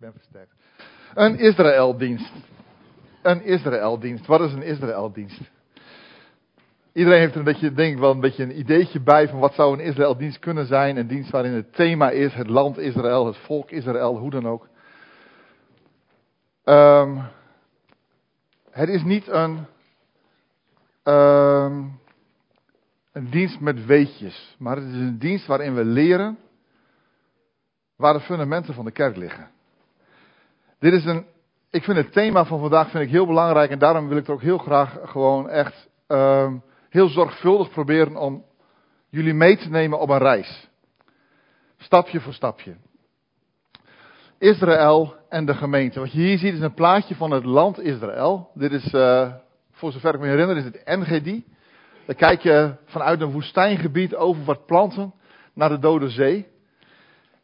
ben versterkt. Een Israëldienst. Een Israëldienst. Wat is een Israëldienst? Iedereen heeft een beetje, denk ik wel, een beetje een ideetje bij van wat zou een Israëldienst kunnen zijn. Een dienst waarin het thema is het land Israël, het volk Israël, hoe dan ook. Um, het is niet een, um, een dienst met weetjes, maar het is een dienst waarin we leren waar de fundamenten van de kerk liggen. Dit is een, ik vind het thema van vandaag vind ik heel belangrijk en daarom wil ik er ook heel graag gewoon echt um, heel zorgvuldig proberen om jullie mee te nemen op een reis. Stapje voor stapje. Israël en de gemeente. Wat je hier ziet is een plaatje van het land Israël. Dit is, uh, voor zover ik me herinner, is het Engedi. Dan kijk je vanuit een woestijngebied over wat planten naar de Dode Zee.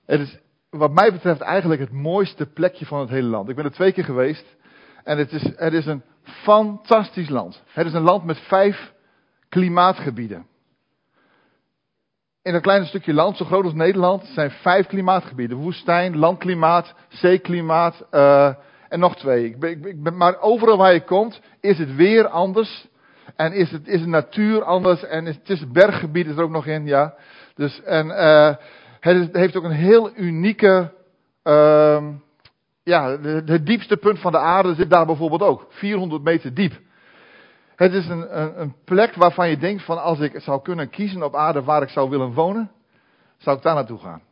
Het is wat mij betreft eigenlijk het mooiste plekje van het hele land. Ik ben er twee keer geweest. En het is, het is een fantastisch land. Het is een land met vijf klimaatgebieden. In een klein stukje land, zo groot als Nederland, zijn vijf klimaatgebieden. Woestijn, landklimaat, zeeklimaat uh, en nog twee. Ik ik maar overal waar je komt, is het weer anders. En is, het, is de natuur anders. En is, het is berggebied er ook nog in, ja. Dus, en uh, het heeft ook een heel unieke, uh, ja, het diepste punt van de aarde zit daar bijvoorbeeld ook. 400 meter diep. Het is een, een, een, plek waarvan je denkt van als ik zou kunnen kiezen op aarde waar ik zou willen wonen, zou ik daar naartoe gaan.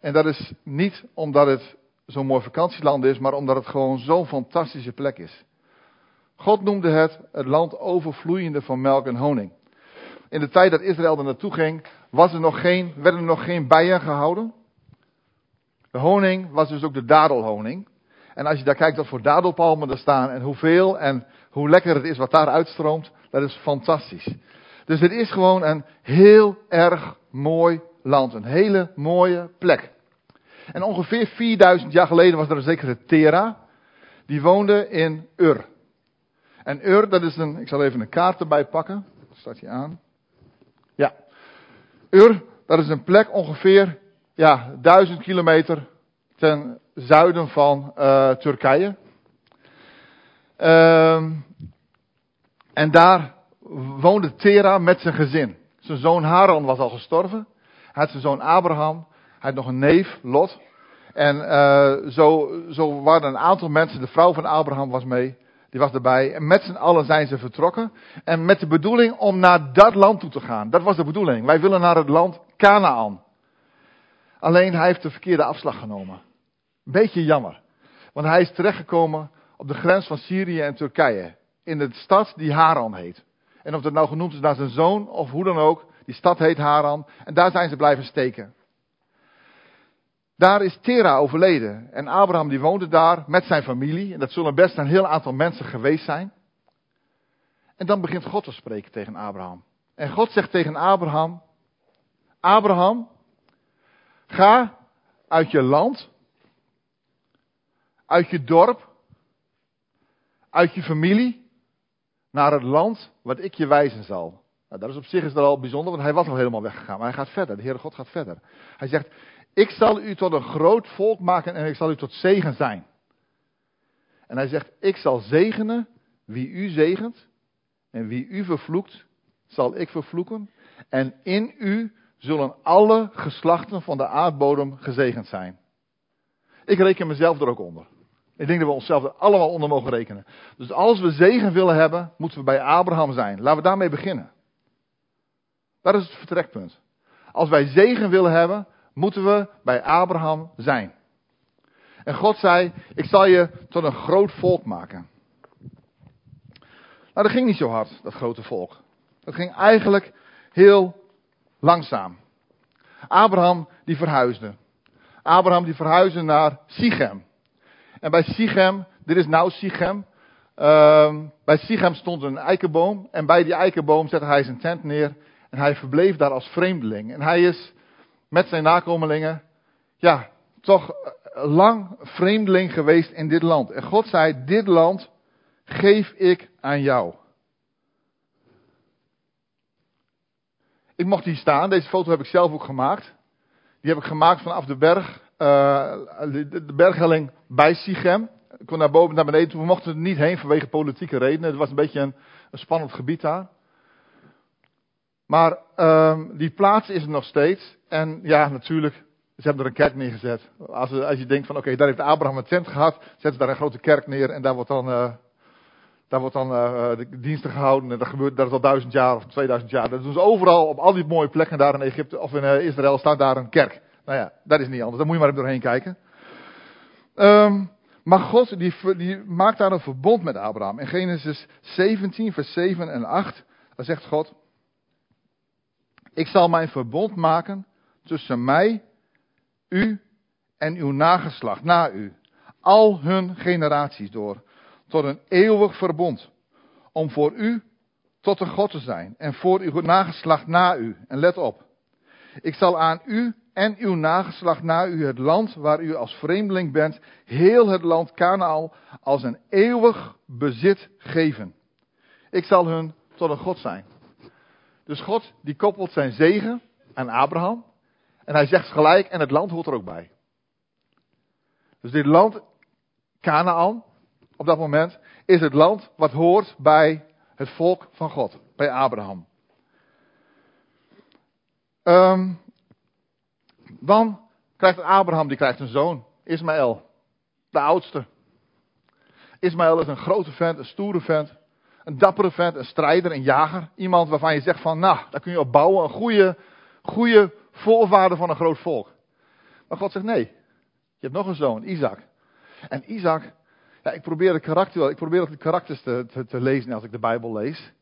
En dat is niet omdat het zo'n mooi vakantieland is, maar omdat het gewoon zo'n fantastische plek is. God noemde het het land overvloeiende van melk en honing. In de tijd dat Israël er naartoe ging, was er nog geen, werden er nog geen bijen gehouden. De honing was dus ook de dadelhoning. En als je daar kijkt wat voor dadelpalmen er staan en hoeveel en hoe lekker het is wat daar uitstroomt, dat is fantastisch. Dus het is gewoon een heel erg mooi land. Een hele mooie plek. En ongeveer 4000 jaar geleden was er een zekere Tera. Die woonde in Ur. En Ur, dat is een, ik zal even een kaart erbij pakken. Staat hier aan. Ur, dat is een plek ongeveer, ja, duizend kilometer ten zuiden van uh, Turkije. Uh, en daar woonde Tera met zijn gezin. Zijn zoon Haran was al gestorven. Hij had zijn zoon Abraham. Hij had nog een neef, Lot. En uh, zo, zo waren een aantal mensen, de vrouw van Abraham was mee. Die was erbij. En met z'n allen zijn ze vertrokken. En met de bedoeling om naar dat land toe te gaan. Dat was de bedoeling. Wij willen naar het land Canaan. Alleen hij heeft de verkeerde afslag genomen. Beetje jammer. Want hij is terechtgekomen op de grens van Syrië en Turkije. In de stad die Haran heet. En of dat nou genoemd is naar zijn zoon of hoe dan ook. Die stad heet Haran. En daar zijn ze blijven steken. Daar is Tera overleden. En Abraham die woonde daar met zijn familie. En dat zullen best een heel aantal mensen geweest zijn. En dan begint God te spreken tegen Abraham. En God zegt tegen Abraham: Abraham, ga uit je land, uit je dorp, uit je familie, naar het land wat ik je wijzen zal. Nou, dat is op zich is dat al bijzonder, want hij was al helemaal weggegaan. Maar hij gaat verder, de Heere God gaat verder. Hij zegt, ik zal u tot een groot volk maken en ik zal u tot zegen zijn. En hij zegt, ik zal zegenen wie u zegent en wie u vervloekt, zal ik vervloeken. En in u zullen alle geslachten van de aardbodem gezegend zijn. Ik reken mezelf er ook onder. Ik denk dat we onszelf er allemaal onder mogen rekenen. Dus als we zegen willen hebben, moeten we bij Abraham zijn. Laten we daarmee beginnen. Dat is het vertrekpunt. Als wij zegen willen hebben, moeten we bij Abraham zijn. En God zei, ik zal je tot een groot volk maken. Nou, dat ging niet zo hard, dat grote volk. Dat ging eigenlijk heel langzaam. Abraham die verhuisde. Abraham die verhuisde naar Sichem. En bij Sichem, dit is nou Sichem. Uh, bij Sichem stond een eikenboom. En bij die eikenboom zette hij zijn tent neer. En hij verbleef daar als vreemdeling. En hij is met zijn nakomelingen, ja, toch lang vreemdeling geweest in dit land. En God zei, dit land geef ik aan jou. Ik mocht hier staan, deze foto heb ik zelf ook gemaakt. Die heb ik gemaakt vanaf de berg de, de berghelling bij Sichem. Ik kon naar boven naar beneden toe. We mochten er niet heen vanwege politieke redenen. Het was een beetje een, een spannend gebied daar. Maar um, die plaats is er nog steeds. En ja, natuurlijk, ze hebben er een kerk neergezet. Als, als je denkt van oké, daar heeft Abraham een tent gehad, zetten ze daar een grote kerk neer en daar wordt dan, uh, daar wordt dan uh, de diensten gehouden. En dat gebeurt, dat al duizend jaar of 2000 jaar. Dat doen ze overal, op al die mooie plekken daar in Egypte of in uh, Israël staat daar een kerk. Nou ja, dat is niet anders. Daar moet je maar even doorheen kijken. Um, maar God die, die maakt daar een verbond met Abraham. In Genesis 17, vers 7 en 8, daar zegt God, ik zal mijn verbond maken tussen mij, u en uw nageslacht na u, al hun generaties door, tot een eeuwig verbond, om voor u tot een God te zijn en voor uw nageslacht na u. En let op, ik zal aan u en uw nageslacht na u het land waar u als vreemdeling bent, heel het land Kanaal, als een eeuwig bezit geven. Ik zal hun tot een God zijn. Dus God die koppelt zijn zegen aan Abraham. En hij zegt gelijk, en het land hoort er ook bij. Dus dit land, Canaan, op dat moment, is het land wat hoort bij het volk van God, bij Abraham. Um, dan krijgt Abraham, die krijgt een zoon, Ismaël, de oudste. Ismaël is een grote vent, een stoere vent, een dappere vent, een strijder, een jager. Iemand waarvan je zegt van, nou, daar kun je op bouwen, een goede, goede voorvader van een groot volk. Maar God zegt nee, je hebt nog een zoon, Isaac. En Isaac, ja, ik probeer de karakter, ik probeer de karakters te, te, te lezen als ik de Bijbel lees.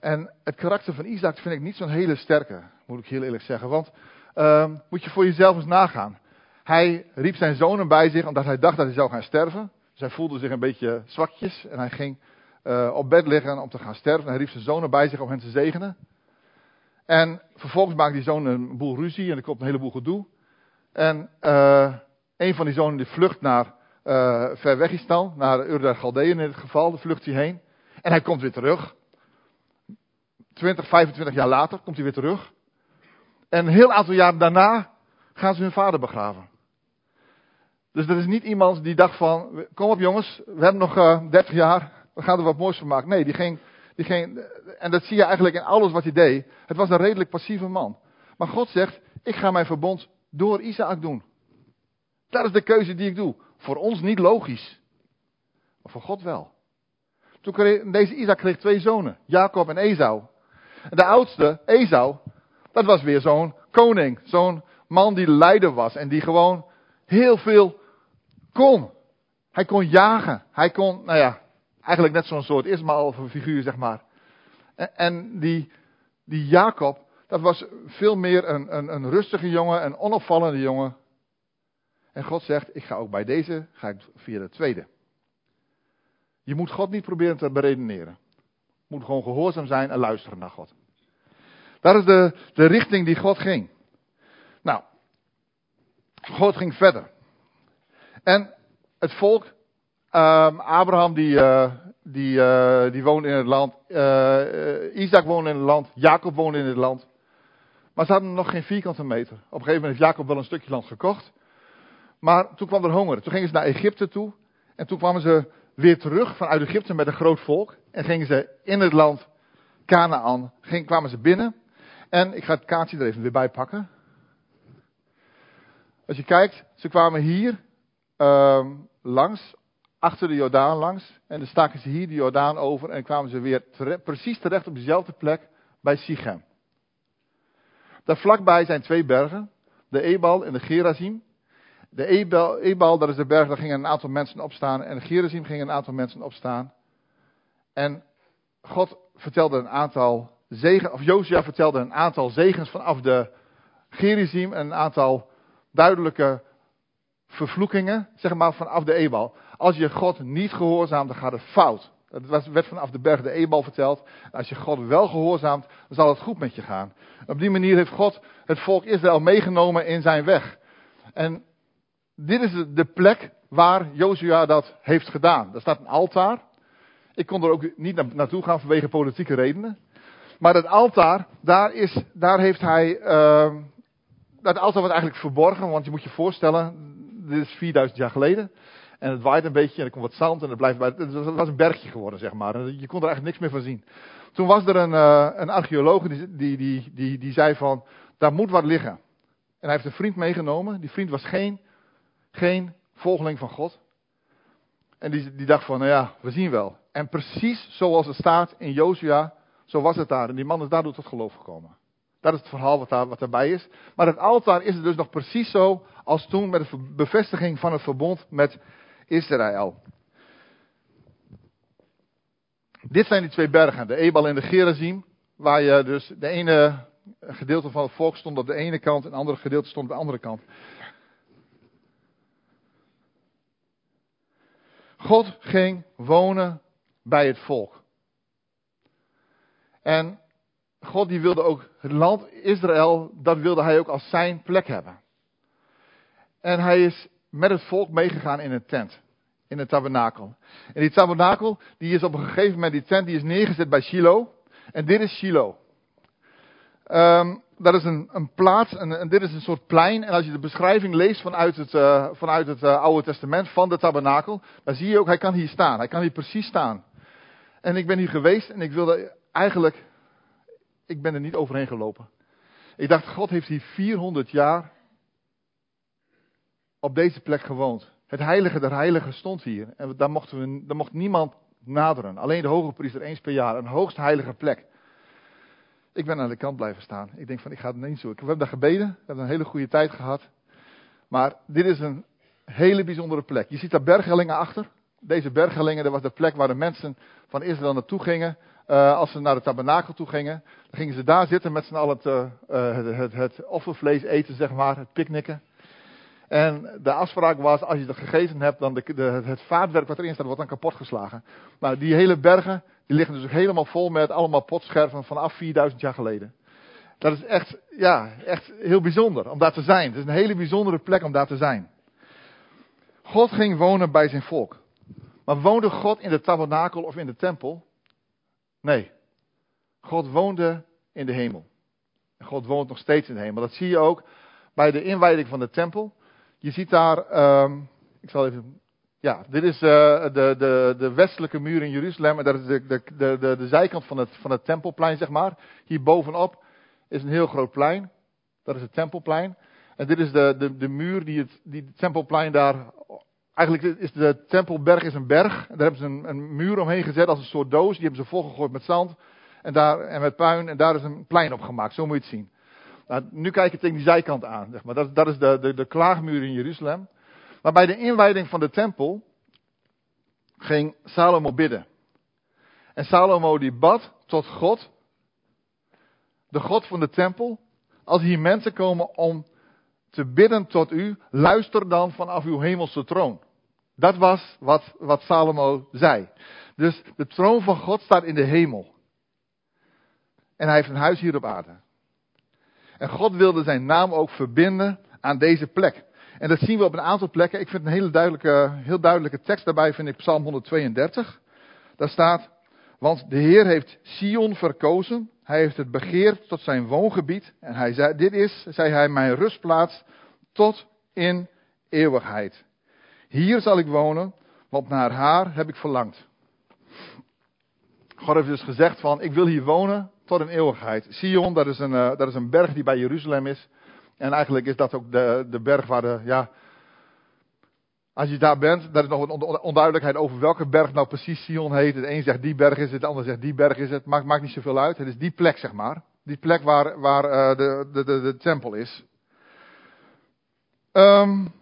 En het karakter van Isaac vind ik niet zo'n hele sterke, moet ik heel eerlijk zeggen. Want uh, moet je voor jezelf eens nagaan. Hij riep zijn zonen bij zich omdat hij dacht dat hij zou gaan sterven. Hij voelde zich een beetje zwakjes en hij ging uh, op bed liggen om te gaan sterven. Hij riep zijn zonen bij zich om hen te zegenen. En vervolgens maakt die zoon een boel ruzie en er komt een heleboel gedoe. En uh, een van die zonen die vlucht naar uh, Verwegistan, naar Ur der Galdeën in dit geval, daar vlucht hij heen. En hij komt weer terug. 20, 25 jaar later komt hij weer terug. En een heel aantal jaren daarna gaan ze hun vader begraven. Dus er is niet iemand die dacht van, kom op jongens, we hebben nog uh, 30 jaar, we gaan er wat moois van maken. Nee, die ging, die ging, en dat zie je eigenlijk in alles wat hij deed. Het was een redelijk passieve man. Maar God zegt, ik ga mijn verbond door Isaac doen. Dat is de keuze die ik doe. Voor ons niet logisch. Maar voor God wel. Toen kreeg, deze Isaac kreeg twee zonen, Jacob en Esau. En de oudste, Esau, dat was weer zo'n koning. Zo'n man die leider was en die gewoon heel veel kon. Hij kon jagen. Hij kon, nou ja, eigenlijk net zo'n soort Ismaël figuur, zeg maar. En, en die, die Jacob, dat was veel meer een, een, een rustige jongen, een onopvallende jongen. En God zegt, ik ga ook bij deze, ga ik via de tweede. Je moet God niet proberen te beredeneren. Je moet gewoon gehoorzaam zijn en luisteren naar God. Dat is de, de richting die God ging. Nou, God ging verder. En het volk, um, Abraham die, uh, die, uh, die woonde in het land, uh, Isaac woonde in het land, Jacob woonde in het land. Maar ze hadden nog geen vierkante meter. Op een gegeven moment heeft Jacob wel een stukje land gekocht. Maar toen kwam er honger. Toen gingen ze naar Egypte toe. En toen kwamen ze weer terug vanuit Egypte met een groot volk. En gingen ze in het land Canaan, kwamen ze binnen. En ik ga het kaartje er even weer bij pakken. Als je kijkt, ze kwamen hier uh, langs, achter de Jordaan langs. En dan staken ze hier de Jordaan over en kwamen ze weer precies terecht op dezelfde plek bij Sichem. Daar vlakbij zijn twee bergen, de Ebal en de Gerazim. De Ebal, Ebal, dat is de berg, daar gingen een aantal mensen opstaan. En de Gerazim gingen een aantal mensen opstaan. En God vertelde een aantal zegen, of Josia vertelde een aantal zegens vanaf de Gerizim en een aantal duidelijke vervloekingen, zeg maar vanaf de Ebal. Als je God niet gehoorzaamt, dan gaat het fout. Dat werd vanaf de berg de Ebal verteld. Als je God wel gehoorzaamt, dan zal het goed met je gaan. Op die manier heeft God het volk Israël meegenomen in zijn weg. En dit is de plek waar Jozua dat heeft gedaan. Er staat een altaar. Ik kon er ook niet naartoe gaan vanwege politieke redenen. Maar het altaar, daar, is, daar heeft hij uh, dat altaar was eigenlijk verborgen, want je moet je voorstellen, dit is 4000 jaar geleden. En het waait een beetje en er komt wat zand en het blijft bij. Het was een bergje geworden, zeg maar. En je kon er eigenlijk niks meer van zien. Toen was er een, uh, een archeoloog die, die, die, die, die zei van, daar moet wat liggen. En hij heeft een vriend meegenomen. Die vriend was geen, geen volgeling van God. En die, die dacht van, nou ja, we zien wel. En precies zoals het staat in Jozua, zo was het daar. En die man is daardoor tot geloof gekomen. Dat is het verhaal wat, daar, wat daarbij is. Maar het altaar is het dus nog precies zo als toen met de bevestiging van het verbond met Israël. Dit zijn die twee bergen, de Ebal en de Gerazim, waar je dus de ene gedeelte van het volk stond op de ene kant en het andere gedeelte stond op de andere kant. God ging wonen bij het volk. En God die wilde ook het land Israël, dat wilde hij ook als zijn plek hebben. En hij is met het volk meegegaan in een tent. In een tabernakel. En die tabernakel, die is op een gegeven moment, die tent, die is neergezet bij Shiloh. En dit is Shiloh. Um, dat is een, een plaats, en, dit is een soort plein. En als je de beschrijving leest vanuit het, uh, vanuit het uh, Oude Testament van de tabernakel, dan zie je ook, hij kan hier staan. Hij kan hier precies staan. En ik ben hier geweest en ik wilde eigenlijk, ik ben er niet overheen gelopen. Ik dacht, God heeft hier 400 jaar op deze plek gewoond. Het heilige der heiligen stond hier. En daar, mochten we, daar mocht niemand naderen. Alleen de hoge priester eens per jaar. Een hoogst heilige plek. Ik ben aan de kant blijven staan. Ik denk van, ik ga het niet zo. We hebben daar gebeden. We hebben een hele goede tijd gehad. Maar dit is een hele bijzondere plek. Je ziet daar berghellingen achter. Deze berghellingen, dat was de plek waar de mensen van Israël naartoe gingen. Uh, als ze naar de tabernakel toe gingen. Dan gingen ze daar zitten met z'n allen het, uh, het, het offervlees eten, zeg maar. Het picknicken. En de afspraak was, als je dat gegeten hebt, dan de, de, het vaatwerk wat erin staat, wordt dan kapot geslagen. Maar die hele bergen, die liggen dus helemaal vol met allemaal potscherven vanaf 4000 jaar geleden. Dat is echt, ja, echt heel bijzonder om daar te zijn. Het is een hele bijzondere plek om daar te zijn. God ging wonen bij zijn volk. Maar woonde God in de tabernakel of in de tempel? Nee. God woonde in de hemel. En God woont nog steeds in de hemel. Dat zie je ook bij de inwijding van de tempel. Je ziet daar, um, ik zal even, ja, dit is uh, de, de, de westelijke muur in Jeruzalem en dat is de, de, de, de, zijkant van het, van het tempelplein, zeg maar. Hier bovenop is een heel groot plein, dat is het tempelplein. En dit is de, de, de muur die het, die tempelplein daar, eigenlijk is de tempelberg is een berg. En daar hebben ze een, een muur omheen gezet als een soort doos, die hebben ze volgegooid met zand en, daar, en met puin en daar is een plein op gemaakt, zo moet je het zien. Nou, nu kijk je tegen die zijkant aan. Zeg maar. dat, dat is de, de, de klaagmuur in Jeruzalem. Maar bij de inwijding van de tempel ging Salomo bidden. En Salomo die bad tot God, de God van de tempel, als hier mensen komen om te bidden tot u, luister dan vanaf uw hemelse troon. Dat was wat, wat Salomo zei. Dus de troon van God staat in de hemel. En hij heeft een huis hier op aarde. En God wilde zijn naam ook verbinden aan deze plek. En dat zien we op een aantal plekken. Ik vind een hele duidelijke, heel duidelijke tekst daarbij, vind ik Psalm 132. Daar staat, want de Heer heeft Sion verkozen. Hij heeft het begeerd tot zijn woongebied. En hij zei, dit is, zei hij, mijn rustplaats tot in eeuwigheid. Hier zal ik wonen, want naar haar heb ik verlangd. God heeft dus gezegd van, ik wil hier wonen tot een eeuwigheid. Sion, dat is een, uh, dat is een berg die bij Jeruzalem is. En eigenlijk is dat ook de, de berg waar de, ja, als je daar bent, daar is nog een onduidelijkheid over welke berg nou precies Sion heet. De een zegt die berg is het, de ander zegt die berg is het. Maakt, maakt niet zoveel uit. Het is die plek, zeg maar. Die plek waar, waar uh, de, de, de, tempel is. Um,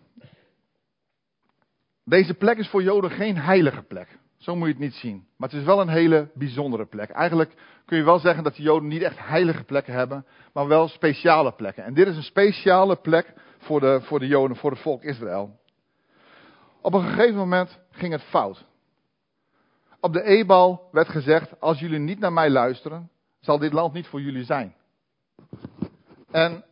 deze plek is voor Joden geen heilige plek. Zo moet je het niet zien. Maar het is wel een hele bijzondere plek. Eigenlijk kun je wel zeggen dat de Joden niet echt heilige plekken hebben, maar wel speciale plekken. En dit is een speciale plek voor de, voor de Joden, voor het volk Israël. Op een gegeven moment ging het fout. Op de Ebal werd gezegd: Als jullie niet naar mij luisteren, zal dit land niet voor jullie zijn. En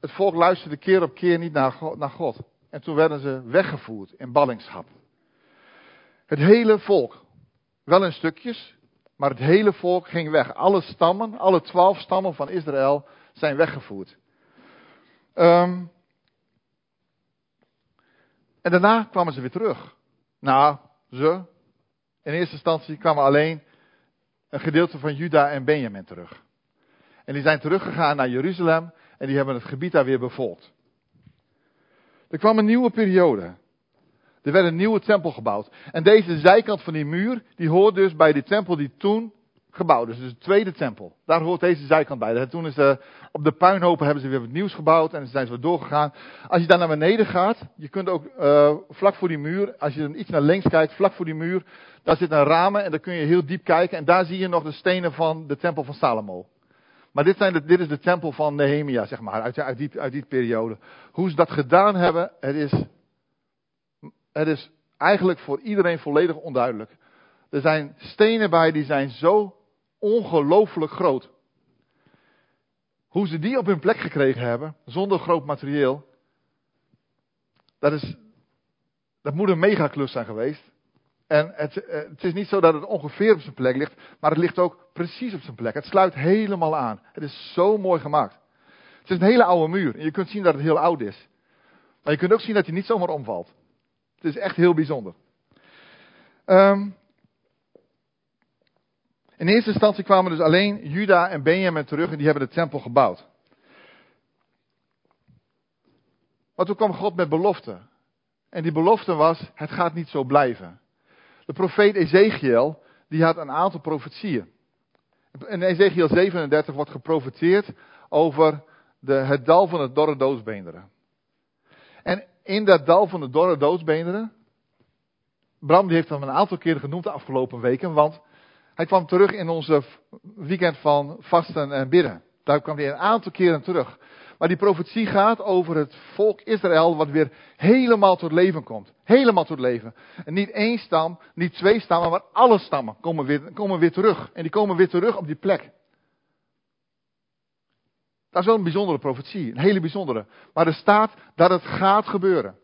het volk luisterde keer op keer niet naar God. En toen werden ze weggevoerd in ballingschap. Het hele volk. Wel in stukjes, maar het hele volk ging weg. Alle stammen, alle twaalf stammen van Israël zijn weggevoerd. Ehm, en daarna kwamen ze weer terug. Nou, ze. In eerste instantie kwamen alleen een gedeelte van Juda en Benjamin terug. En die zijn teruggegaan naar Jeruzalem en die hebben het gebied daar weer bevolkt. Er kwam een nieuwe periode. Er werd een nieuwe tempel gebouwd. En deze zijkant van die muur, die hoort dus bij de tempel die toen gebouwd is. Dus de tweede tempel. Daar hoort deze zijkant bij. Toen is de, op de puinhopen hebben ze weer wat nieuws gebouwd en zijn ze weer doorgegaan. Als je daar naar beneden gaat, je kunt ook uh, vlak voor die muur, als je iets naar links kijkt, vlak voor die muur, daar zit een ramen en daar kun je heel diep kijken. En daar zie je nog de stenen van de tempel van Salomo. Maar dit, zijn dit is de tempel van Nehemia, zeg maar, uit, uit, die, uit die periode. Hoe ze dat gedaan hebben, het is, het is eigenlijk voor iedereen volledig onduidelijk. Er zijn stenen bij die zijn zo ongelooflijk groot. Hoe ze die op hun plek gekregen hebben, zonder groot materieel, dat, is, dat moet een megaklus zijn geweest. En het, eh, het, is niet zo dat het ongeveer op zijn plek ligt, maar het ligt ook precies op zijn plek. Het sluit helemaal aan. Het is zo mooi gemaakt. Het is een hele oude muur en je kunt zien dat het heel oud is. Maar je kunt ook zien dat hij niet zomaar omvalt. Het is echt heel bijzonder. Um, in eerste instantie kwamen dus alleen Juda en Benjamin terug en die hebben de tempel gebouwd. Maar toen kwam God met belofte. En die belofte was, het gaat niet zo blijven. De profeet Ezekiel, die had een aantal profetieën. In Ezekiel 37 wordt geprofeteerd over de, het dal van het dorre doodsbeenderen. En in dat dal van de dorre doodsbeenderen, Bram die heeft hem een aantal keren genoemd de afgelopen weken, want hij kwam terug in onze weekend van vasten en bidden. Daar kwam hij een aantal keren terug. Maar die profetie gaat over het volk Israël wat weer helemaal tot leven komt. Helemaal tot leven. En niet één stam, niet twee stammen, maar alle stammen komen weer, komen weer terug. En die komen weer terug op die plek. Dat is wel een bijzondere profetie, een hele bijzondere. Maar er staat dat het gaat gebeuren.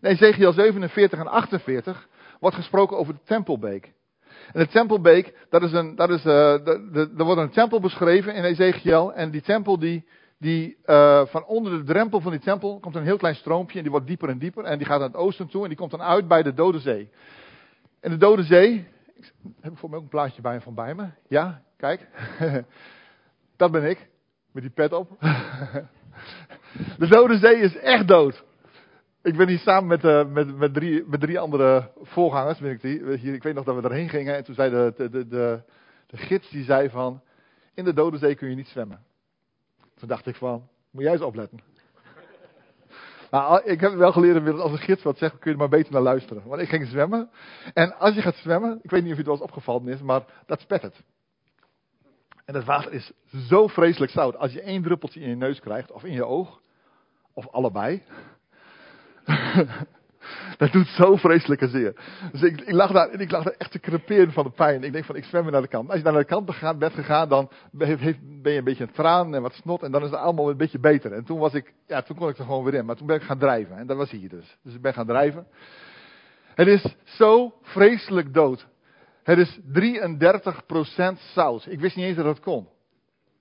In Ezekiel 47 en 48 wordt gesproken over de tempelbeek. En de tempelbeek, dat is een, dat is, uh, er wordt een tempel beschreven in Ezekiel. En die tempel die, die uh, van onder de drempel van die tempel komt een heel klein stroompje. En die wordt dieper en dieper. En die gaat naar het oosten toe. En die komt dan uit bij de Dode Zee. En de Dode Zee, ik, heb ik voor mij ook een plaatje bij van bij me. Ja, kijk. dat ben ik. Met die pet op. de Dode Zee is echt dood. Ik ben hier samen met, uh, met, met, drie, met drie andere voorgangers. Ben ik, die, hier, ik weet nog dat we erheen gingen. En toen zei de, de, de, de, gids die zei van. In de Dode Zee kun je niet zwemmen. Toen dacht ik van. Moet jij eens opletten. Nou, ik heb wel geleerd als een gids wat zegt, kun je er maar beter naar luisteren. Want ik ging zwemmen. En als je gaat zwemmen, ik weet niet of het wel eens opgevallen is, maar dat spettert. En het water is zo vreselijk zout. Als je één druppeltje in je neus krijgt, of in je oog, of allebei, dat doet zo vreselijke zeer. Dus ik, ik, lag daar, ik lag daar echt te creperen van de pijn. Ik denk van, ik zwem weer naar de kant. Als je naar de kant bent gegaan, dan ben je een beetje een traan en wat snot. En dan is het allemaal een beetje beter. En toen was ik, ja, toen kon ik er gewoon weer in. Maar toen ben ik gaan drijven. En dat was hier dus. Dus ik ben gaan drijven. Het is zo vreselijk dood. Het is 33% zout. Ik wist niet eens dat dat kon.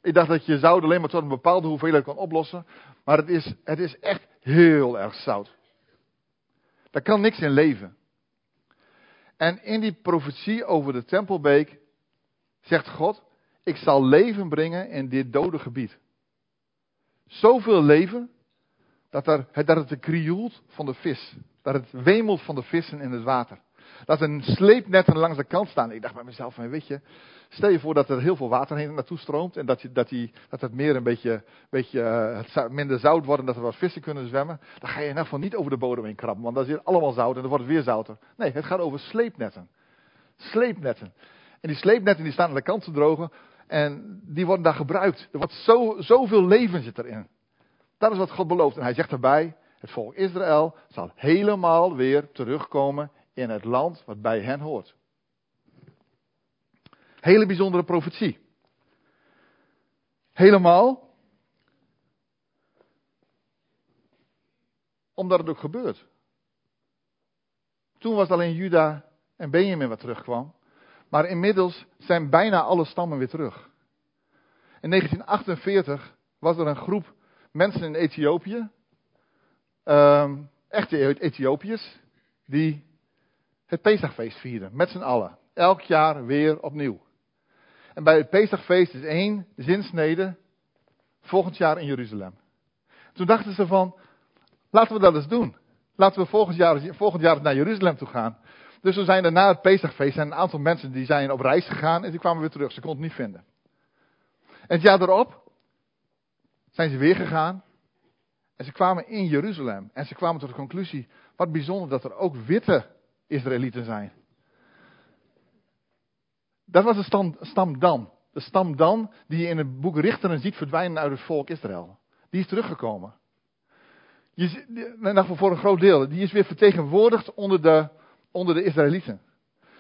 Ik dacht dat je zout alleen maar tot een bepaalde hoeveelheid kon oplossen. Maar het is, het is echt heel erg zout. Daar kan niks in leven. En in die profetie over de tempelbeek zegt God, ik zal leven brengen in dit dode gebied. Zoveel leven, dat, er, dat het krioelt van de vis. Dat het wemelt van de vissen in het water. Dat er sleepnetten langs de kant staan. Ik dacht bij mezelf, weet je, Stel je voor dat er heel veel water heen naartoe stroomt en dat, je, dat, die, dat het meer een beetje, uh, minder zout wordt en dat er wat vissen kunnen zwemmen. Dan ga je in ieder niet over de bodem heen krabben, want dan is het allemaal zout en dan wordt het weer zouter. Nee, het gaat over sleepnetten. Sleepnetten. En die sleepnetten die staan aan de kant te drogen en die worden daar gebruikt. Er wordt zo, zoveel leven zit erin. Dat is wat God belooft. En hij zegt erbij, het volk Israël zal helemaal weer terugkomen in het land wat bij hen hoort. Hele bijzondere profetie. Helemaal. Omdat het ook gebeurt. Toen was alleen Juda en Benjamin wat terugkwam. Maar inmiddels zijn bijna alle stammen weer terug. In 1948 was er een groep mensen in Ethiopië, ehm, echte Ethiopiërs, die het Pesachfeest vierden, met z'n allen. Elk jaar weer opnieuw. En bij het Pesachfeest is één zinsnede volgend jaar in Jeruzalem. Toen dachten ze van, laten we dat eens doen. Laten we volgend jaar, volgend jaar naar Jeruzalem toe gaan. Dus we zijn er na het Pesachfeest zijn een aantal mensen die zijn op reis gegaan en die kwamen weer terug. Ze konden het niet vinden. En het jaar erop zijn ze weer gegaan. En ze kwamen in Jeruzalem. En ze kwamen tot de conclusie, wat bijzonder dat er ook witte Israëlieten zijn. Dat was de stam, stam Dan. De stam Dan die je in het boek Richteren ziet verdwijnen uit het volk Israël. Die is teruggekomen. Je, voor een groot deel. Die is weer vertegenwoordigd onder de, onder de Israëlieten.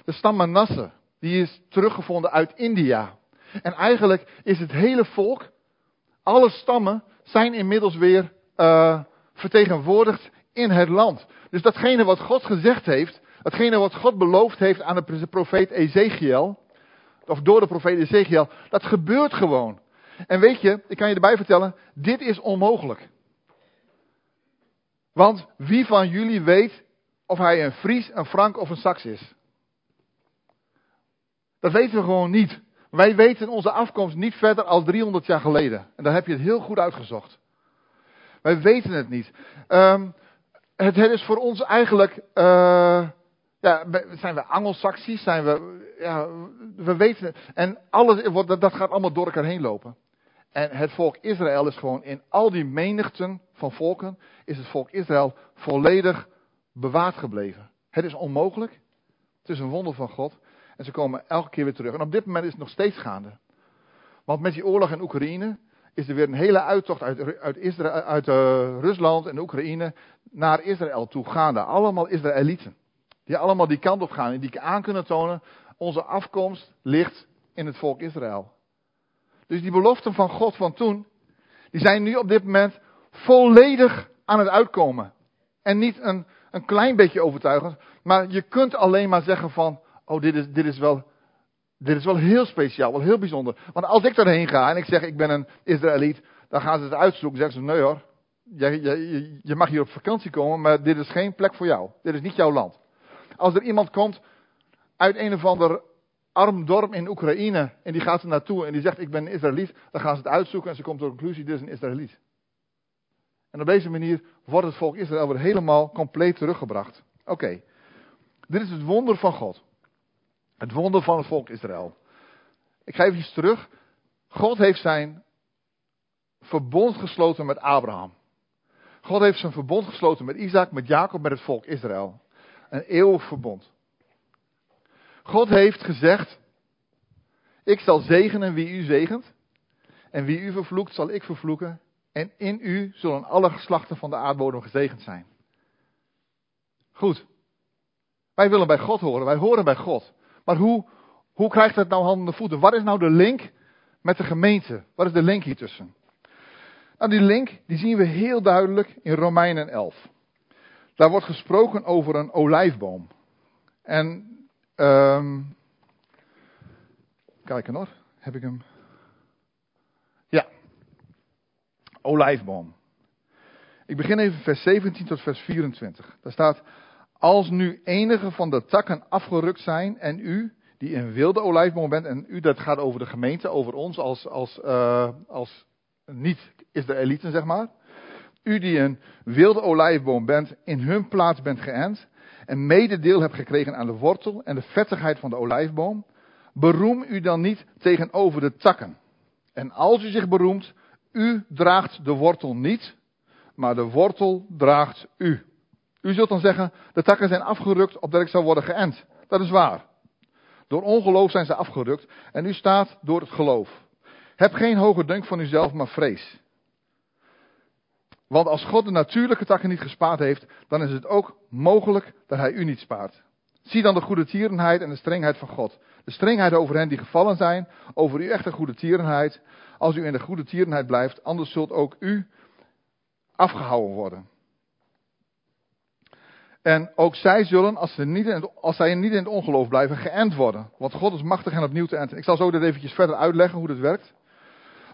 De stam Manasse. Die is teruggevonden uit India. En eigenlijk is het hele volk, alle stammen, zijn inmiddels weer uh, vertegenwoordigd in het land. Dus datgene wat God gezegd heeft, datgene wat God beloofd heeft aan de profeet Ezekiel, of door de profeet Ezekiel, dat gebeurt gewoon. En weet je, ik kan je erbij vertellen, dit is onmogelijk. Want wie van jullie weet of hij een Fries, een Frank of een Saks is? Dat weten we gewoon niet. Wij weten onze afkomst niet verder als 300 jaar geleden. En daar heb je het heel goed uitgezocht. Wij weten het niet. Um, het, is voor ons eigenlijk. Uh, ja, zijn we Angelsaksisch? Zijn we. Ja, we weten het. En alles, dat gaat allemaal door elkaar heen lopen. En het volk Israël is gewoon in al die menigten van volken. Is het volk Israël volledig bewaard gebleven. Het is onmogelijk. Het is een wonder van God. En ze komen elke keer weer terug. En op dit moment is het nog steeds gaande. Want met die oorlog in Oekraïne is er weer een hele uittocht uit, uit, Israël, uit uh, Rusland en Oekraïne naar Israël toe gaande. Allemaal Israëlieten. Die allemaal die kant op gaan en die aan kunnen tonen, onze afkomst ligt in het volk Israël. Dus die beloften van God van toen, die zijn nu op dit moment volledig aan het uitkomen. En niet een, een klein beetje overtuigend, maar je kunt alleen maar zeggen van, oh dit is, dit is wel, dit is wel heel speciaal, wel heel bijzonder. Want als ik daarheen ga en ik zeg ik ben een Israëliet, dan gaan ze het uitzoeken. Zeggen ze nee hoor, je, je, je mag hier op vakantie komen, maar dit is geen plek voor jou. Dit is niet jouw land. Als er iemand komt uit een of ander arm dorp in Oekraïne en die gaat er naartoe en die zegt ik ben een Israëliet, dan gaan ze het uitzoeken en ze komt tot de conclusie dit is een Israëliet. En op deze manier wordt het volk Israël weer helemaal compleet teruggebracht. Oké, dit is het wonder van God. Het wonder van het volk Israël. Ik ga even terug. God heeft zijn verbond gesloten met Abraham. God heeft zijn verbond gesloten met Isaac, met Jacob, met het volk Israël. Een eeuwig verbond. God heeft gezegd: Ik zal zegenen wie u zegent. En wie u vervloekt, zal ik vervloeken. En in u zullen alle geslachten van de aardbodem gezegend zijn. Goed. Wij willen bij God horen. Wij horen bij God. Maar hoe, hoe krijgt dat nou handen en voeten? Wat is nou de link met de gemeente? Wat is de link hier tussen? Nou, die link die zien we heel duidelijk in Romeinen 11. Daar wordt gesproken over een olijfboom. En, um, kijken nog, heb ik hem? Ja, olijfboom. Ik begin even vers 17 tot vers 24. Daar staat, als nu enige van de takken afgerukt zijn en u, die een wilde olijfboom bent, en u, dat gaat over de gemeente, over ons als, als, uh, als niet-Israëlieten, zeg maar. U die een wilde olijfboom bent, in hun plaats bent geënt, en mededeel hebt gekregen aan de wortel en de vettigheid van de olijfboom, beroem u dan niet tegenover de takken. En als u zich beroemt, u draagt de wortel niet, maar de wortel draagt u. U zult dan zeggen, de takken zijn afgerukt opdat ik zou worden geënt. Dat is waar. Door ongeloof zijn ze afgerukt en u staat door het geloof. Heb geen hoge dunk van uzelf, maar vrees. Want als God de natuurlijke takken niet gespaard heeft, dan is het ook mogelijk dat hij u niet spaart. Zie dan de goede tierenheid en de strengheid van God. De strengheid over hen die gevallen zijn, over uw echte goede tierenheid. Als u in de goede tierenheid blijft, anders zult ook u afgehouden worden. En ook zij zullen, als, ze niet in het, als zij niet in het ongeloof blijven, geënt worden. Want God is machtig hen opnieuw te enten. Ik zal zo dit eventjes verder uitleggen hoe dit werkt.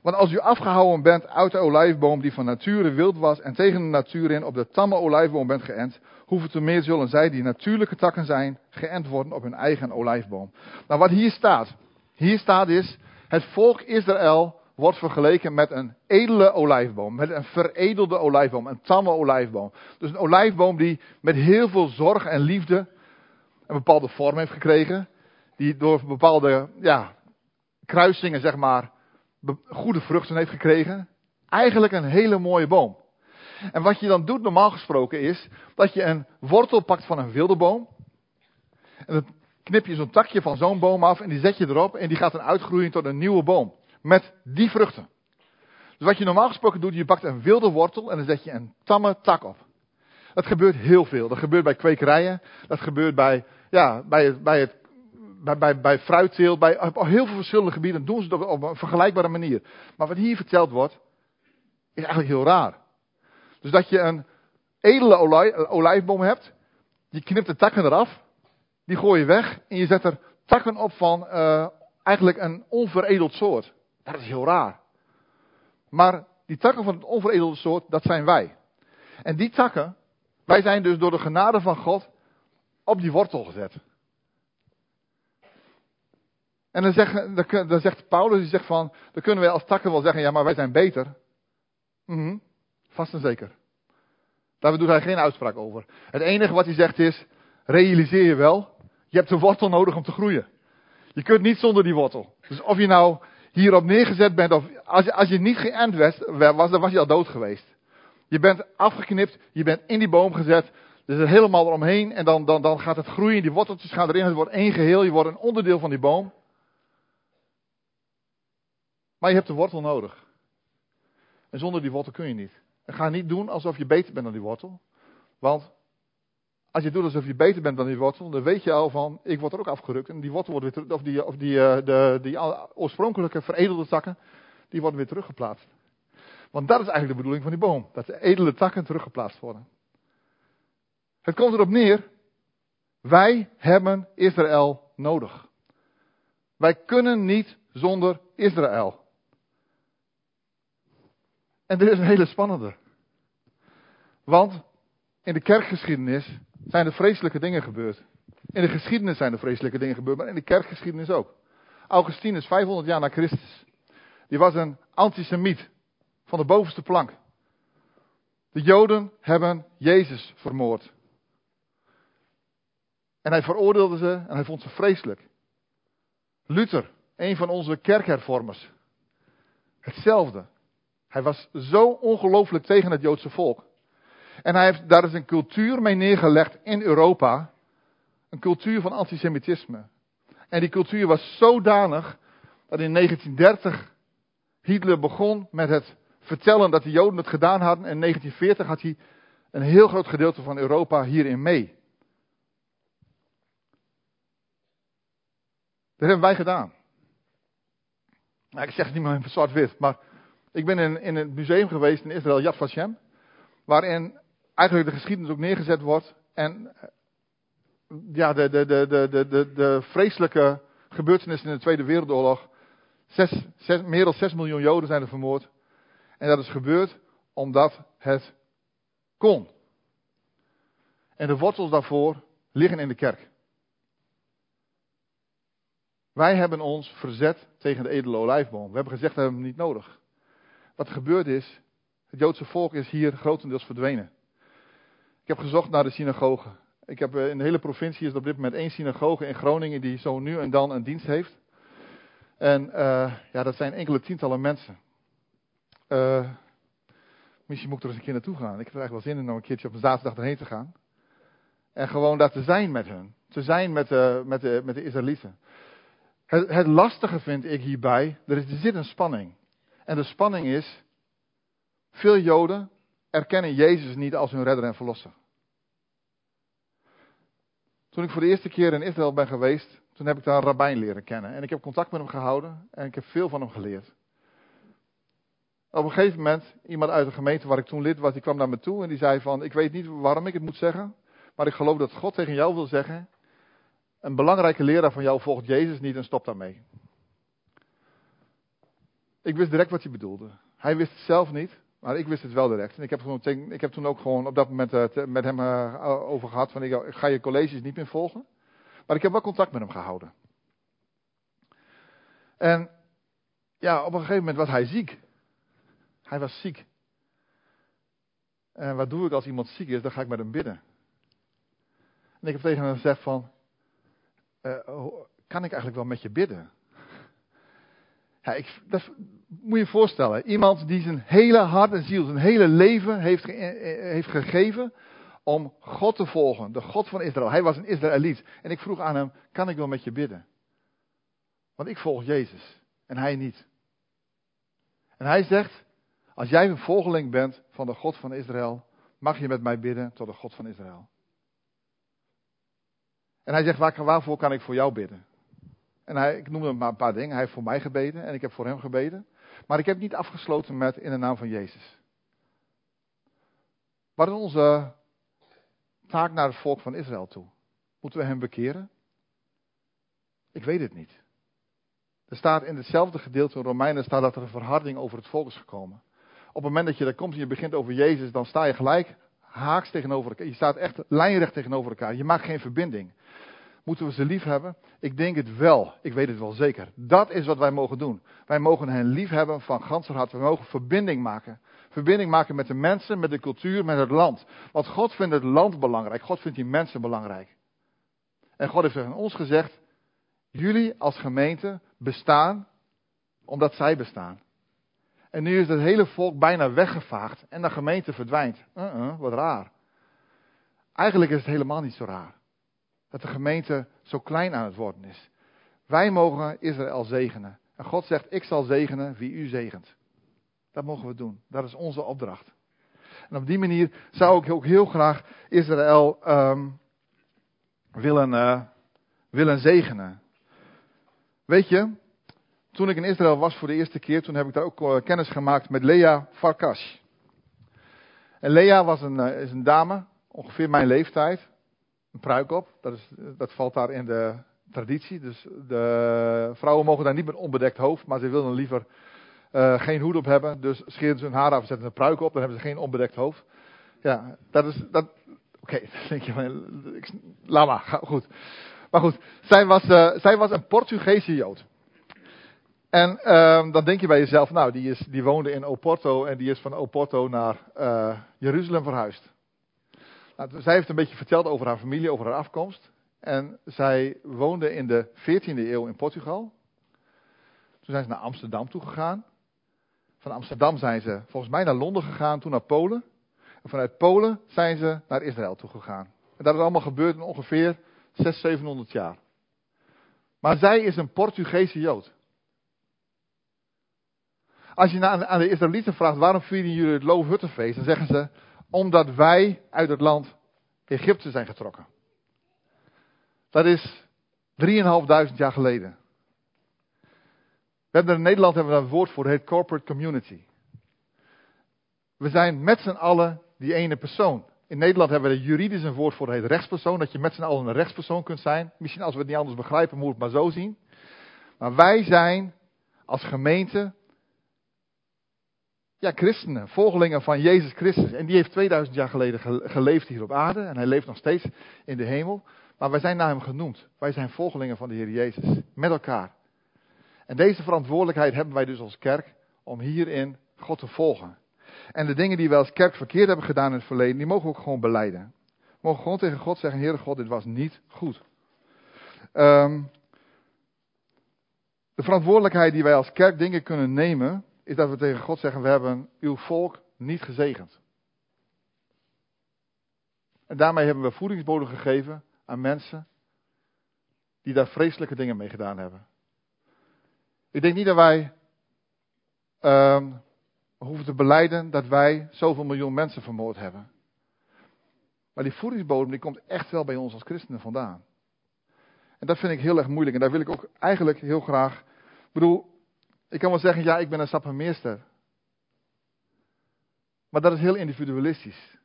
Want als u afgehouden bent uit de olijfboom die van nature wild was en tegen de natuur in op de tamme olijfboom bent geënt, hoeveel te meer zullen zij die natuurlijke takken zijn, geënt worden op hun eigen olijfboom. Nou wat hier staat, hier staat is, het volk Israël wordt vergeleken met een edele olijfboom, met een veredelde olijfboom, een tamme olijfboom. Dus een olijfboom die met heel veel zorg en liefde een bepaalde vorm heeft gekregen, die door bepaalde ja, kruisingen, zeg maar, goede vruchten heeft gekregen. Eigenlijk een hele mooie boom. En wat je dan doet normaal gesproken is dat je een wortel pakt van een wilde boom. En dan knip je zo'n takje van zo'n boom af en die zet je erop en die gaat dan uitgroeien tot een nieuwe boom. Met die vruchten. Dus wat je normaal gesproken doet, je pakt een wilde wortel en dan zet je een tamme tak op. Dat gebeurt heel veel. Dat gebeurt bij kwekerijen. Dat gebeurt bij, ja, bij, het, bij het bij, bij, bij fruitteelt, bij, op heel veel verschillende gebieden doen ze het op een vergelijkbare manier. Maar wat hier verteld wordt, is eigenlijk heel raar. Dus dat je een edele olijfboom hebt, je knipt de takken eraf, die gooi je weg en je zet er takken op van uh, eigenlijk een onveredeld soort. Dat is heel raar. Maar die takken van het onveredelde soort, dat zijn wij. En die takken, wij zijn dus door de genade van God op die wortel gezet. En dan, zeg, dan zegt Paulus, die zegt van, dan kunnen wij als takken wel zeggen, ja maar wij zijn beter. Mm vast en zeker. Daar doet hij geen uitspraak over. Het enige wat hij zegt is, realiseer je wel, je hebt een wortel nodig om te groeien. Je kunt niet zonder die wortel. Dus of je nou hierop neergezet bent, of als je, als je niet geënt was, dan was je al dood geweest. Je bent afgeknipt, je bent in die boom gezet, dus helemaal eromheen en dan, dan, dan gaat het groeien, die worteltjes gaan erin, het wordt één geheel, je wordt een onderdeel van die boom. Maar je hebt de wortel nodig. En zonder die wortel kun je niet. En ga niet doen alsof je beter bent dan die wortel. Want als je doet alsof je beter bent dan die wortel, dan weet je al van, ik word er ook afgerukt. En die wortel wordt weer terug, of die, of die, uh, de, die oorspronkelijke veredelde takken, die worden weer teruggeplaatst. Want dat is eigenlijk de bedoeling van die boom. Dat de edele takken teruggeplaatst worden. Het komt erop neer, wij hebben Israël nodig. Wij kunnen niet zonder Israël. En dit is een hele spannende. Want in de kerkgeschiedenis zijn er vreselijke dingen gebeurd. In de geschiedenis zijn er vreselijke dingen gebeurd, maar in de kerkgeschiedenis ook. Augustinus, 500 jaar na Christus, die was een antisemiet van de bovenste plank. De Joden hebben Jezus vermoord. En hij veroordeelde ze en hij vond ze vreselijk. Luther, een van onze kerkhervormers. Hetzelfde. Hij was zo ongelooflijk tegen het Joodse volk. En hij heeft daar is een cultuur mee neergelegd in Europa. Een cultuur van antisemitisme. En die cultuur was zodanig dat in 1930 Hitler begon met het vertellen dat de Joden het gedaan hadden. En in 1940 had hij een heel groot gedeelte van Europa hierin mee. Dat hebben wij gedaan. Nou, ik zeg het niet meer in zwart-wit, maar ik ben in, in het museum geweest in Israël, Yad Vashem, waarin eigenlijk de geschiedenis ook neergezet wordt. En ja, de, de, de, de, de, de, vreselijke gebeurtenissen in de Tweede Wereldoorlog. Zes, zes, meer dan 6 miljoen Joden zijn er vermoord. En dat is gebeurd omdat het kon. En de wortels daarvoor liggen in de kerk. Wij hebben ons verzet tegen de edele olijfboom. We hebben gezegd, we hebben hem niet nodig. Wat gebeurd is, het Joodse volk is hier grotendeels verdwenen. Ik heb gezocht naar de synagogen. Ik heb eh, in de hele provincie is er op dit moment één synagoge in Groningen die zo nu en dan een dienst heeft. En uh, ja, dat zijn enkele tientallen mensen. Uh, misschien moet ik er eens een keer naartoe gaan. Ik heb er eigenlijk wel zin in om een keertje op een zaterdag erheen te gaan. En gewoon daar te zijn met hun. Te zijn met de, met de, met de Israëlieten. Het, het lastige vind ik hierbij, er, is, er zit een spanning. En de spanning is, veel Joden erkennen Jezus niet als hun redder en verlosser. Toen ik voor de eerste keer in Israël ben geweest, toen heb ik daar een rabbijn leren kennen. En ik heb contact met hem gehouden en ik heb veel van hem geleerd. Op een gegeven moment, iemand uit de gemeente waar ik toen lid was, die kwam naar me toe en die zei van, ik weet niet waarom ik het moet zeggen, maar ik geloof dat God tegen jou wil zeggen, een belangrijke leraar van jou volgt Jezus niet en stopt daarmee. Ik wist direct wat hij bedoelde. Hij wist het zelf niet, maar ik wist het wel direct. En ik heb, gewoon, ik heb toen ook gewoon op dat moment uh, met hem uh, over gehad van ik ga je colleges niet meer volgen. Maar ik heb wel contact met hem gehouden. En ja, op een gegeven moment was hij ziek. Hij was ziek. En wat doe ik als iemand ziek is? Dan ga ik met hem bidden. En ik heb tegen hem gezegd van, kan ik eigenlijk wel met je bidden? Ik, dat moet je je voorstellen. Iemand die zijn hele hart en ziel, zijn hele leven heeft, ge, heeft gegeven om God te volgen. De God van Israël. Hij was een Israëliet. En ik vroeg aan hem, kan ik wel met je bidden? Want ik volg Jezus en hij niet. En hij zegt, als jij een volgeling bent van de God van Israël, mag je met mij bidden tot de God van Israël. En hij zegt, waar, waarvoor kan ik voor jou bidden? En hij, ik noemde maar een paar dingen. Hij heeft voor mij gebeden en ik heb voor hem gebeden. Maar ik heb niet afgesloten met in de naam van Jezus. Wat is onze taak naar het volk van Israël toe? Moeten we hem bekeren? Ik weet het niet. Er staat in hetzelfde gedeelte van Romeinen staat dat er een verharding over het volk is gekomen. Op het moment dat je daar komt en je begint over Jezus, dan sta je gelijk haaks tegenover elkaar. Je staat echt lijnrecht tegenover elkaar. Je maakt geen verbinding. Moeten we ze lief hebben? Ik denk het wel. Ik weet het wel zeker. Dat is wat wij mogen doen. Wij mogen hen lief hebben van ganser hart. We mogen verbinding maken. Verbinding maken met de mensen, met de cultuur, met het land. Want God vindt het land belangrijk. God vindt die mensen belangrijk. En God heeft tegen ons gezegd: jullie als gemeente bestaan omdat zij bestaan. En nu is het hele volk bijna weggevaagd en de gemeente verdwijnt. Uh -uh, wat raar. Eigenlijk is het helemaal niet zo raar. Dat de gemeente zo klein aan het worden is. Wij mogen Israël zegenen. En God zegt, ik zal zegenen wie u zegent. Dat mogen we doen. Dat is onze opdracht. En op die manier zou ik ook heel graag Israël um, willen, uh, willen zegenen. Weet je, toen ik in Israël was voor de eerste keer, toen heb ik daar ook uh, kennis gemaakt met Lea Farkas. En Lea was een, uh, is een dame, ongeveer mijn leeftijd een pruik op. Dat, is, dat valt daar in de traditie. Dus de vrouwen mogen daar niet met onbedekt hoofd, maar ze wilden liever uh, geen hoed op hebben. Dus scheren ze hun haar af en zetten een pruik op, dan hebben ze geen onbedekt hoofd. Ja, dat is. Dat, Oké, okay, denk je van. Laat maar, goed. Maar goed, zij was, uh, zij was een Portugese Jood. En uh, dan denk je bij jezelf, nou, die, is, die woonde in Oporto en die is van Oporto naar uh, Jeruzalem verhuisd. Nou, zij heeft een beetje verteld over haar familie, over haar afkomst. En zij woonde in de 14e eeuw in Portugal. Toen zijn ze naar Amsterdam toe gegaan. Van Amsterdam zijn ze volgens mij naar Londen gegaan, toen naar Polen. En vanuit Polen zijn ze naar Israël toe gegaan. En dat is allemaal gebeurd in ongeveer 600, 700 jaar. Maar zij is een Portugese Jood. Als je aan de Israëlieten vraagt waarom vieren jullie het Loofhuttenfeest, dan zeggen ze omdat wij uit het land Egypte zijn getrokken. Dat is 3.500 jaar geleden. We hebben in Nederland hebben we een woord voor, het heet corporate community. We zijn met z'n allen die ene persoon. In Nederland hebben we er juridisch een woord voor, het heet rechtspersoon. Dat je met z'n allen een rechtspersoon kunt zijn. Misschien als we het niet anders begrijpen, moet het maar zo zien. Maar wij zijn als gemeente ja, christenen, volgelingen van Jezus Christus. En die heeft 2000 jaar geleden geleefd hier op aarde. En hij leeft nog steeds in de hemel. Maar wij zijn naar hem genoemd. Wij zijn volgelingen van de Heer Jezus. Met elkaar. En deze verantwoordelijkheid hebben wij dus als kerk om hierin God te volgen. En de dingen die wij als kerk verkeerd hebben gedaan in het verleden, die mogen we ook gewoon beleiden. We mogen gewoon tegen God zeggen, Heere God, dit was niet goed. Um, de verantwoordelijkheid die wij als kerk dingen kunnen nemen, is dat we tegen God zeggen, we hebben uw volk niet gezegend. En daarmee hebben we voedingsbodem gegeven aan mensen die daar vreselijke dingen mee gedaan hebben. Ik denk niet dat wij um, hoeven te beleiden dat wij zoveel miljoen mensen vermoord hebben. Maar die voedingsbodem die komt echt wel bij ons als christenen vandaan. En dat vind ik heel erg moeilijk. En daar wil ik ook eigenlijk heel graag. Ik bedoel, ik kan wel zeggen, ja, ik ben een sappermeester. Maar dat is heel individualistisch.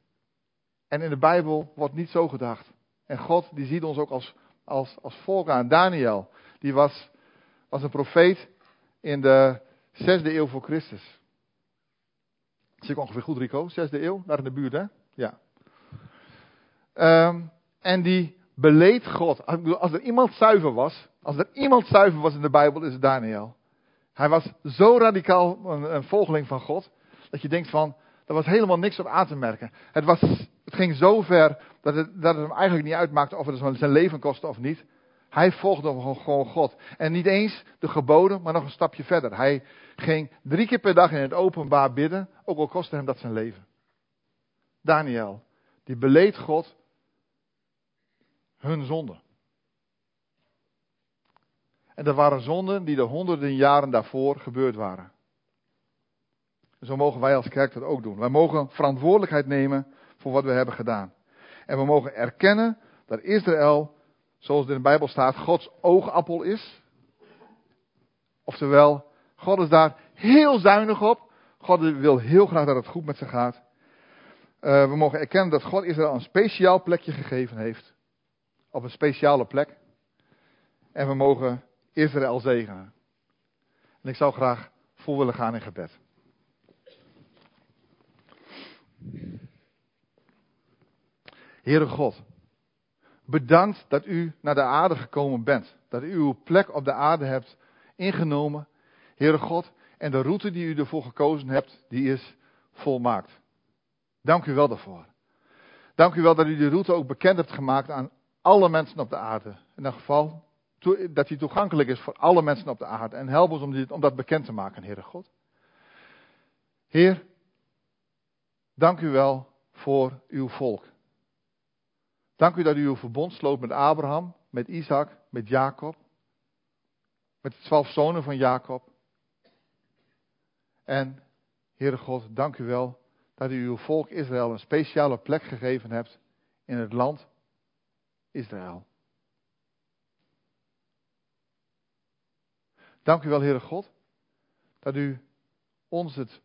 En in de Bijbel wordt niet zo gedacht. En God, die ziet ons ook als, als, als volk aan. Daniel, die was, een profeet in de Zesde eeuw voor Christus. Zie ik ongeveer goed, Rico? Zesde eeuw, daar in de buurt, hè? Ja. Ehm, en die beleed God. Als er iemand zuiver was, als er iemand zuiver was in de Bijbel, is het Daniel. Hij was zo radicaal een, een volgeling van God, dat je denkt van, er was helemaal niks op aan te merken. Het, was, het ging zo ver dat het, dat het hem eigenlijk niet uitmaakte of het zijn leven kostte of niet. Hij volgde gewoon God. En niet eens de geboden, maar nog een stapje verder. Hij ging drie keer per dag in het openbaar bidden, ook al kostte hem dat zijn leven. Daniel, die beleed God hun zonde. En dat waren zonden die de honderden jaren daarvoor gebeurd waren. Zo mogen wij als kerk dat ook doen. Wij mogen verantwoordelijkheid nemen voor wat we hebben gedaan. En we mogen erkennen dat Israël, zoals het in de Bijbel staat, Gods oogappel is. Oftewel, God is daar heel zuinig op. God wil heel graag dat het goed met ze gaat. Uh, we mogen erkennen dat God Israël een speciaal plekje gegeven heeft. Op een speciale plek. En we mogen Israël zegenen. En ik zou graag voor willen gaan in gebed. Heere God, bedankt dat u naar de aarde gekomen bent. Dat u uw plek op de aarde hebt ingenomen. Heere God, en de route die u ervoor gekozen hebt, die is volmaakt. Dank u wel daarvoor. Dank u wel dat u de route ook bekend hebt gemaakt aan alle mensen op de aarde. In dat geval dat die toegankelijk is voor alle mensen op de aarde. En help ons om, om dat bekend te maken, Heere God. Heer, dank u wel voor uw volk. Dank u dat u uw verbond sloot met Abraham, met Isaac, met Jacob. Met de twaalf zonen van Jacob. En, Heere God, dank u wel dat u uw volk Israël een speciale plek gegeven hebt in het land Israël. Dank u wel, Heere God, dat u ons het,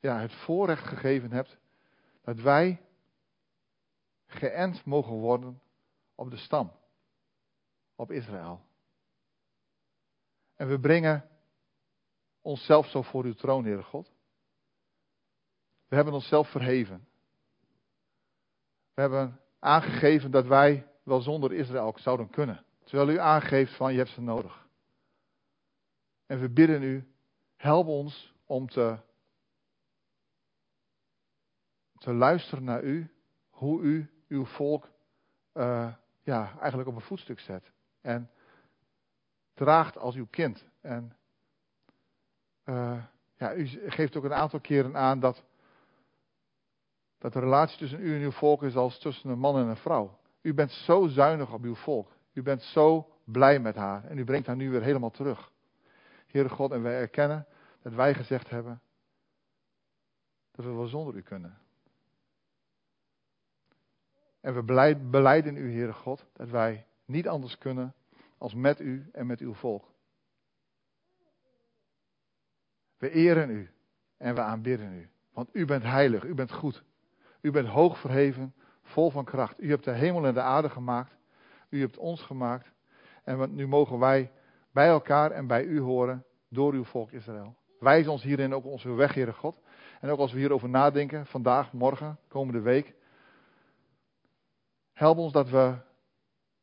ja, het voorrecht gegeven hebt dat wij geënt mogen worden op de stam, op Israël. En we brengen onszelf zo voor uw troon, Heere God. We hebben onszelf verheven. We hebben aangegeven dat wij wel zonder Israël zouden kunnen. Terwijl u aangeeft van je hebt ze nodig. En we bidden u, help ons om te, te luisteren naar u, hoe u uw volk uh, ja, eigenlijk op een voetstuk zet. En draagt als uw kind. En uh, ja, u geeft ook een aantal keren aan dat, dat de relatie tussen u en uw volk is als tussen een man en een vrouw. U bent zo zuinig op uw volk. U bent zo blij met haar. En u brengt haar nu weer helemaal terug. Heere God, en wij erkennen dat wij gezegd hebben dat we wel zonder u kunnen. En we beleiden u, Heere God, dat wij niet anders kunnen als met u en met uw volk. We eren u en we aanbidden u. Want u bent heilig, u bent goed. U bent hoog verheven, vol van kracht. U hebt de hemel en de aarde gemaakt. U hebt ons gemaakt. En nu mogen wij bij elkaar en bij u horen door uw volk Israël. Wijs ons hierin ook onze weg, Heere God. En ook als we hierover nadenken, vandaag, morgen, komende week. Help ons dat we,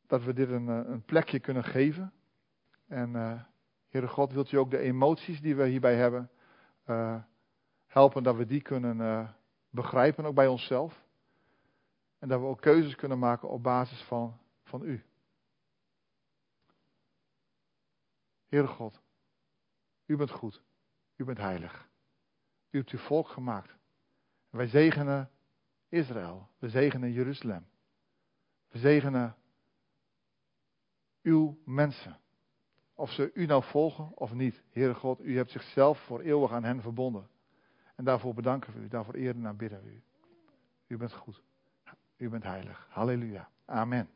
dat we dit een, een plekje kunnen geven. En uh, Heere God, wilt u ook de emoties die we hierbij hebben uh, helpen dat we die kunnen begrijpen, ook bij onszelf. En dat we ook keuzes kunnen maken op basis van, van u. Heere God, u bent goed. U bent heilig. U hebt uw volk gemaakt. wij zegenen Israël. We zegenen Jeruzalem. We zegenen uw mensen. Of ze u nou volgen of niet. Heere God, u hebt zichzelf voor eeuwig aan hen verbonden. En daarvoor bedanken we u. Daarvoor eren en aanbidden we u. U bent goed. U bent heilig. Halleluja. Amen.